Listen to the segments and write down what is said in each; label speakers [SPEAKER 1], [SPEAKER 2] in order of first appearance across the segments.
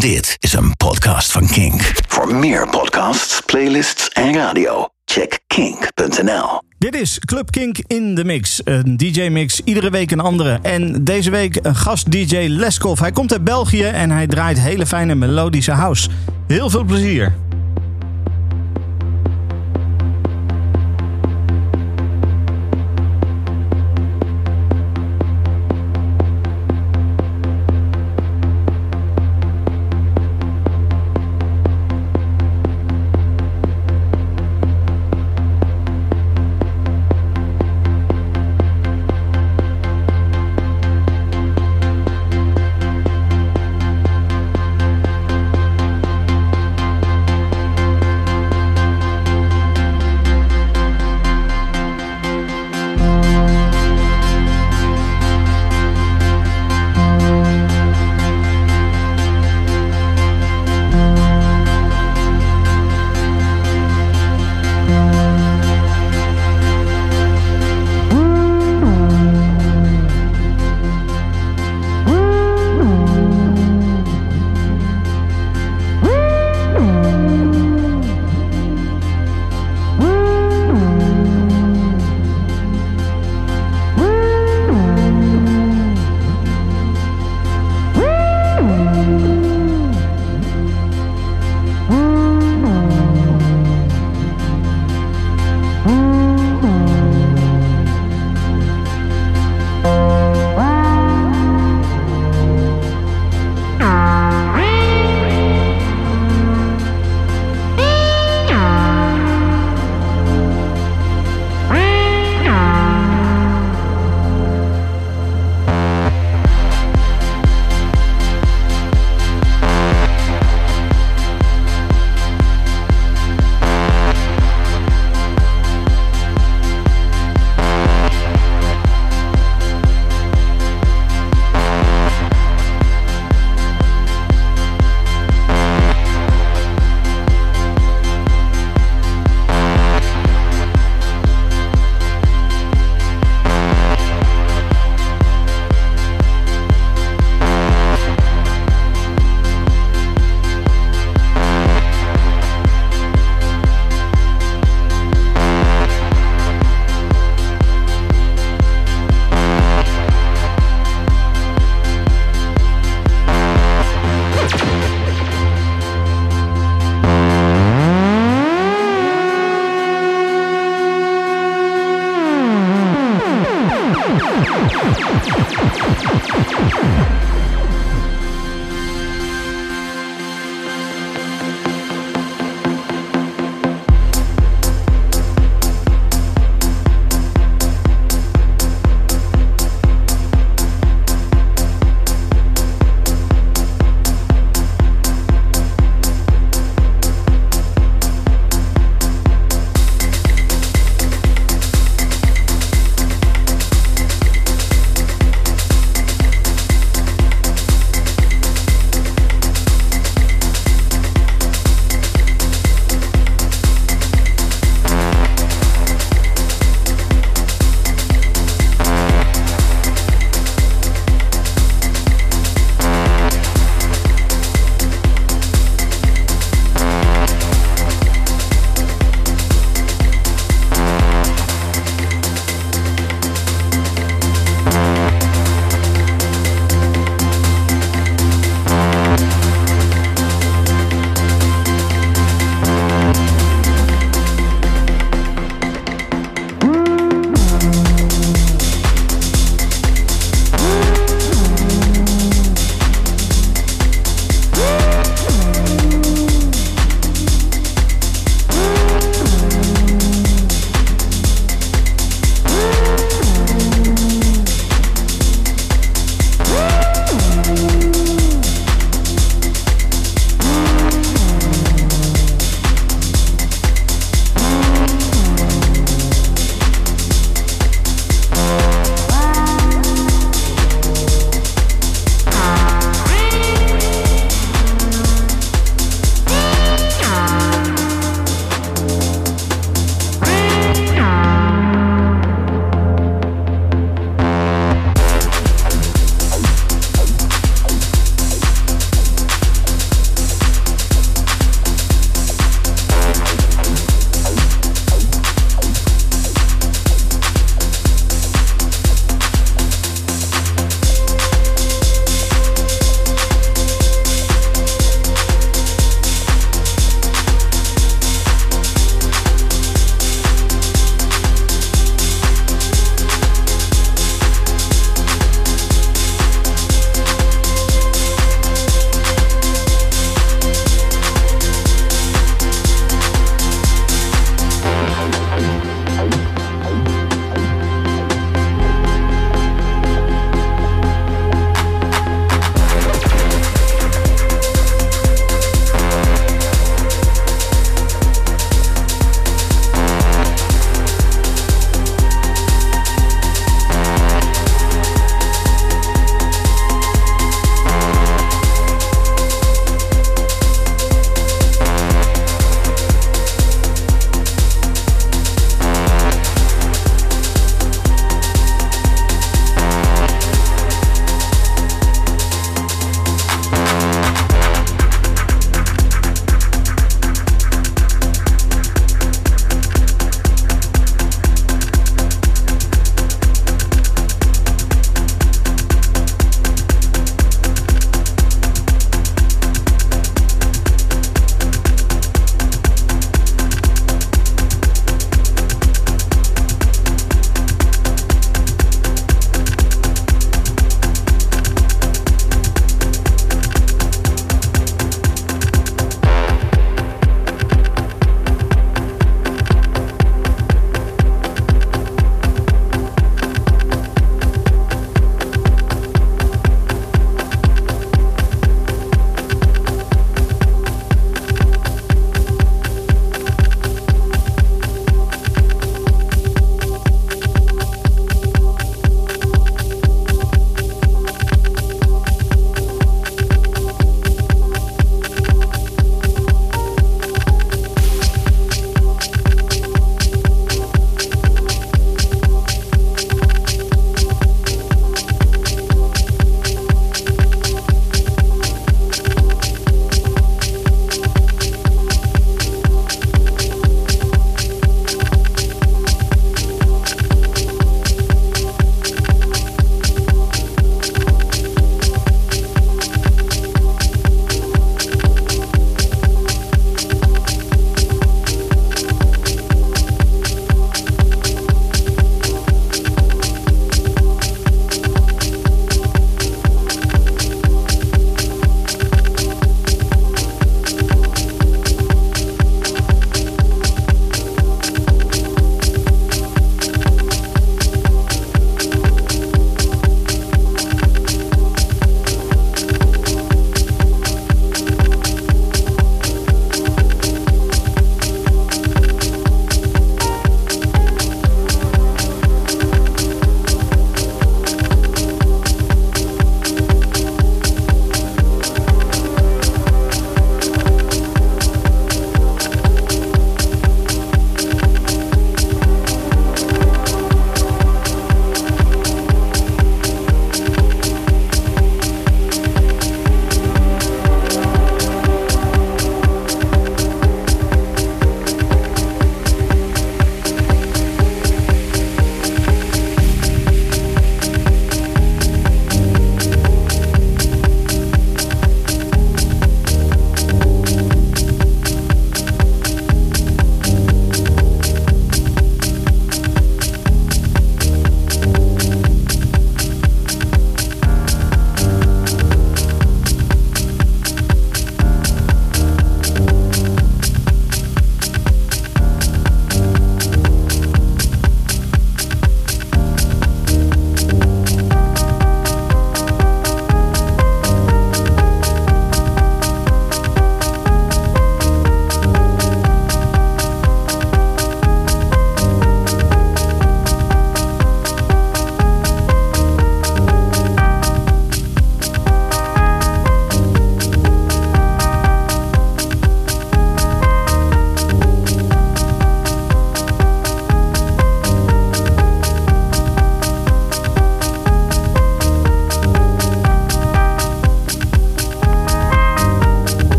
[SPEAKER 1] Dit is een podcast van Kink. Voor meer podcasts, playlists en radio, check kink.nl.
[SPEAKER 2] Dit is Club Kink in de Mix. Een DJ-mix, iedere week een andere. En deze week een gast-DJ Leskov. Hij komt uit België en hij draait hele fijne melodische house. Heel veel plezier.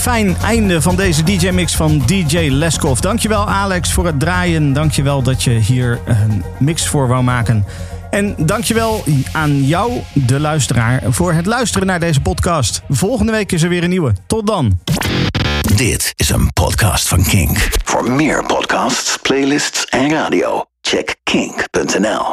[SPEAKER 2] Fijn einde van deze DJ-mix van DJ Leskov. Dankjewel Alex voor het draaien. Dankjewel dat je hier een mix voor wou maken. En dankjewel aan jou, de luisteraar, voor het luisteren naar deze podcast. Volgende week is er weer een nieuwe. Tot dan.
[SPEAKER 1] Dit is een podcast van Kink. Voor meer podcasts, playlists en radio, check kink.nl.